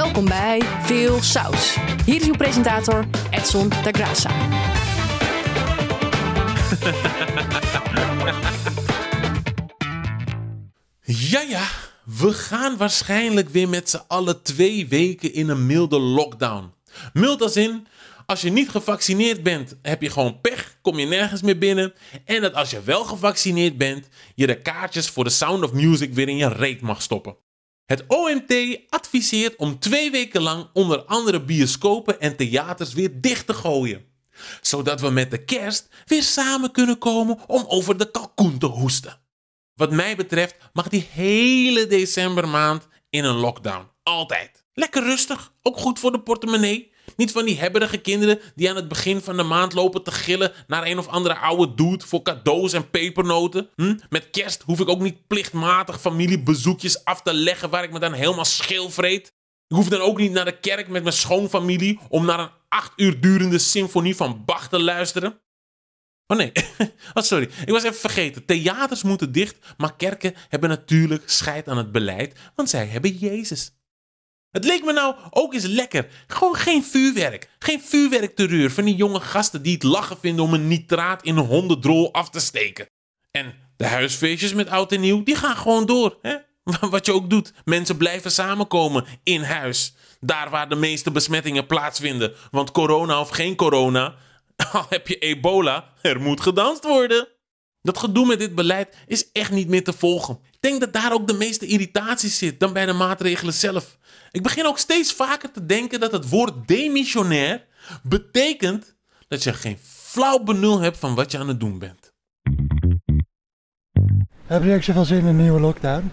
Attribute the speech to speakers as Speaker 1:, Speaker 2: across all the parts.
Speaker 1: Welkom bij Veel Saus. Hier is uw presentator Edson da Graça.
Speaker 2: Ja, ja, we gaan waarschijnlijk weer met z'n allen twee weken in een milde lockdown. Mild als in, als je niet gevaccineerd bent, heb je gewoon pech, kom je nergens meer binnen. En dat als je wel gevaccineerd bent, je de kaartjes voor de Sound of Music weer in je reet mag stoppen. Het OMT adviseert om twee weken lang onder andere bioscopen en theaters weer dicht te gooien. Zodat we met de kerst weer samen kunnen komen om over de kalkoen te hoesten. Wat mij betreft mag die hele decembermaand in een lockdown. Altijd. Lekker rustig. Ook goed voor de portemonnee. Niet van die hebberige kinderen die aan het begin van de maand lopen te gillen naar een of andere oude dude voor cadeaus en pepernoten. Hm? Met kerst hoef ik ook niet plichtmatig familiebezoekjes af te leggen waar ik me dan helemaal scheel vreet. Ik hoef dan ook niet naar de kerk met mijn schoonfamilie om naar een acht uur durende symfonie van Bach te luisteren. Oh nee, oh sorry, ik was even vergeten. Theaters moeten dicht, maar kerken hebben natuurlijk scheid aan het beleid, want zij hebben Jezus. Het leek me nou ook eens lekker. Gewoon geen vuurwerk. Geen vuurwerkterreur van die jonge gasten die het lachen vinden om een nitraat in een hondendrol af te steken. En de huisfeestjes met oud en nieuw, die gaan gewoon door. Hè? Wat je ook doet. Mensen blijven samenkomen in huis. Daar waar de meeste besmettingen plaatsvinden. Want corona of geen corona, al heb je ebola, er moet gedanst worden. Dat gedoe met dit beleid is echt niet meer te volgen. Ik denk dat daar ook de meeste irritatie zit dan bij de maatregelen zelf. Ik begin ook steeds vaker te denken dat het woord demissionair betekent dat je geen flauw benul hebt van wat je aan het doen bent.
Speaker 3: Hebben jullie ook zoveel zin in een nieuwe lockdown?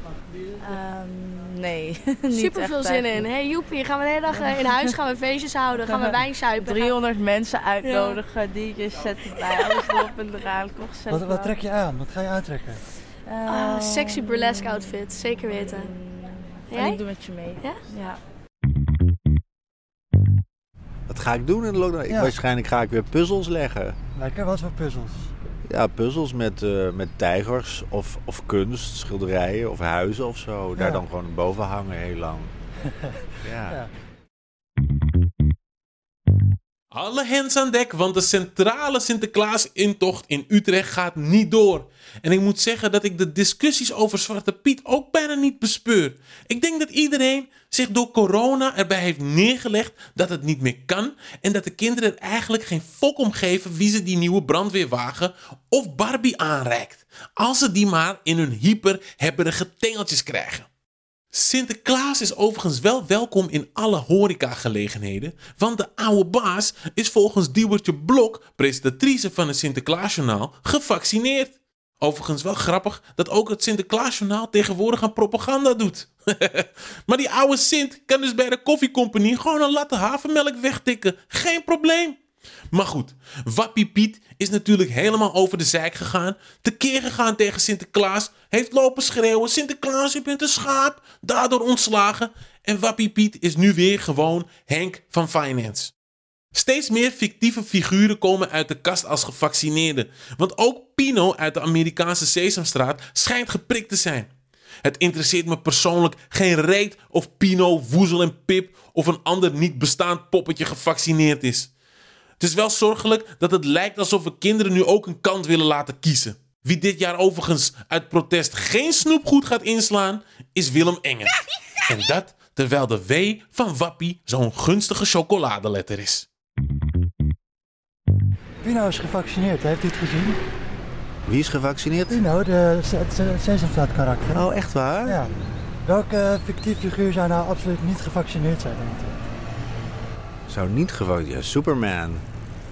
Speaker 4: Nee,
Speaker 5: Super veel zin in. Hey joepie, gaan we de hele dag eh, in huis, gaan we feestjes houden, gaan we wijn zuipen.
Speaker 4: 300 mensen uitnodigen, DJ's zetten bij, alles erop en eraan.
Speaker 3: Wat, wat trek je aan? Wat ga je aantrekken?
Speaker 5: gaan. Ah, sexy burlesque outfit, zeker weten.
Speaker 4: En
Speaker 5: Jij?
Speaker 4: ik doe met je mee.
Speaker 5: Ja?
Speaker 4: Ja.
Speaker 6: Wat ga ik doen in de lockdown?
Speaker 3: Ja.
Speaker 6: Waarschijnlijk ga ik weer puzzels leggen.
Speaker 3: Lekker, wat voor puzzels?
Speaker 6: Ja, puzzels met, eh, met tijgers of, of kunst, schilderijen of huizen of zo. Daar
Speaker 3: Ja.
Speaker 6: dan gewoon boven hangen heel lang. ja.
Speaker 3: Ja.
Speaker 2: Alle hens aan dek, want de centrale Sinterklaas-intocht in Utrecht gaat niet door. En ik moet zeggen dat ik de discussies over Zwarte Piet ook bijna niet bespeur. Ik denk dat iedereen zich door corona erbij heeft neergelegd dat het niet meer kan. En dat de kinderen er eigenlijk geen fok om geven wie ze die nieuwe brandweerwagen of Barbie aanreikt. Als ze die maar in hun hyper hebberige tengeltjes krijgen. Sinterklaas is overigens wel welkom in alle horecagelegenheden, want de oude baas is volgens Diewertje Blok, presentatrice van het Sinterklaasjournaal, gevaccineerd. Overigens wel grappig dat ook het Sinterklaasjournaal tegenwoordig aan propaganda doet. maar die oude Sint kan dus bij de koffiecompagnie gewoon een latte havermelk wegtikken. Geen probleem. Maar goed, Wappie Piet is natuurlijk helemaal over de zijk gegaan. Tekeer gegaan tegen Sinterklaas. Heeft lopen schreeuwen: Sinterklaas, je bent een schaap. Daardoor ontslagen. En Wappie Piet is nu weer gewoon Henk van Finance. Steeds meer fictieve figuren komen uit de kast als gevaccineerden. Want ook Pino uit de Amerikaanse Sesamstraat schijnt geprikt te zijn. Het interesseert me persoonlijk geen reet of Pino, Woezel en Pip of een ander niet bestaand poppetje gevaccineerd is. Het is wel zorgelijk dat het lijkt alsof we kinderen nu ook een kant willen laten kiezen. Wie dit jaar overigens uit protest geen snoepgoed gaat inslaan, is Willem Engel. En dat terwijl de W van Wappie zo'n gunstige chocoladeletter is.
Speaker 3: Pino is gevaccineerd, heeft u het gezien?
Speaker 6: Wie is gevaccineerd?
Speaker 3: Pino, de, het Sesamstraat karakter.
Speaker 6: Oh, echt waar?
Speaker 3: Ja. Welke fictief figuur zou nou absoluut niet gevaccineerd zijn, denk je?
Speaker 6: Zou niet gevaccineerd ja, Superman.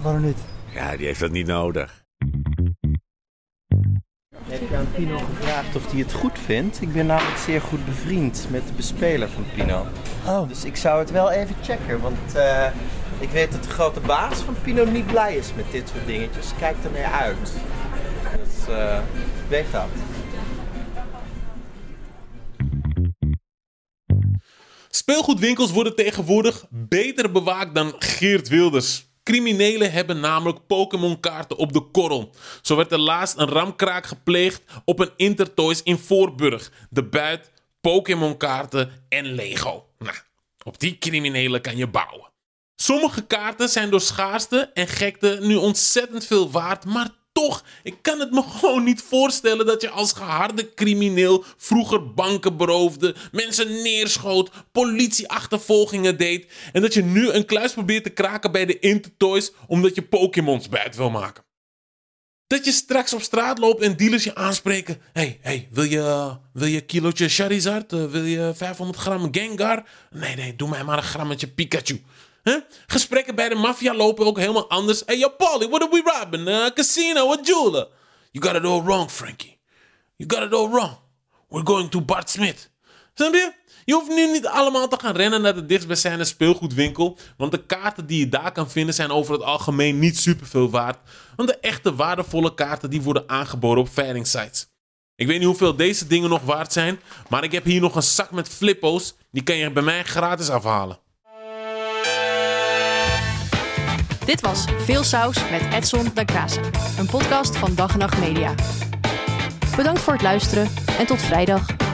Speaker 3: Waarom niet?
Speaker 6: Ja, die heeft dat niet nodig.
Speaker 7: Heb je aan Pino gevraagd of hij het goed vindt? Ik ben namelijk zeer goed bevriend met de bespeler van Pino.
Speaker 3: Oh,
Speaker 7: Dus ik zou het wel even checken, want eh, ik weet dat de grote baas van Pino niet blij is met dit soort dingetjes. Kijk ermee uit. Dus eh, weet dat.
Speaker 2: Speelgoedwinkels worden tegenwoordig beter bewaakt dan Geert Wilders. Criminelen hebben namelijk Pokémon-kaarten op de korrel. Zo werd er laatst een ramkraak gepleegd op een Intertoys in Voorburg. De buit, Pokémon-kaarten en Lego. Nou, Op die criminelen kan je bouwen. Sommige kaarten zijn door schaarste en gekte nu ontzettend veel waard, maar toch, ik kan het me gewoon niet voorstellen dat je als geharde crimineel vroeger banken beroofde, mensen neerschoot, politieachtervolgingen deed en dat je nu een kluis probeert te kraken bij de Intertoys omdat je Pokémons buiten wil maken. Dat je straks op straat loopt en dealers je aanspreken. hey, hey, wil je, wil je kilootje Charizard? Uh, wil je 500 gram Gengar? Nee, nee, doe mij maar een grammetje Pikachu. Huh? Gesprekken bij de maffia lopen ook helemaal anders. Hey, yo, Paulie, what are we robbing? A casino, a jeweler? You got it all wrong, Frankie. You got it all wrong. We're going to Bart Smith. Snap je? Je hoeft nu niet allemaal te gaan rennen naar de dichtstbijzijnde speelgoedwinkel. Want de kaarten die je daar kan vinden zijn over het algemeen niet superveel waard. Want de echte waardevolle kaarten die worden aangeboden op veilingsites. Ik weet niet hoeveel deze dingen nog waard zijn. Maar ik heb hier nog een zak met flippo's. Die kan je bij mij gratis afhalen.
Speaker 1: Dit was Veel Saus met Edson da Graça, een podcast van Dag en Nacht Media. Bedankt voor het luisteren en tot vrijdag.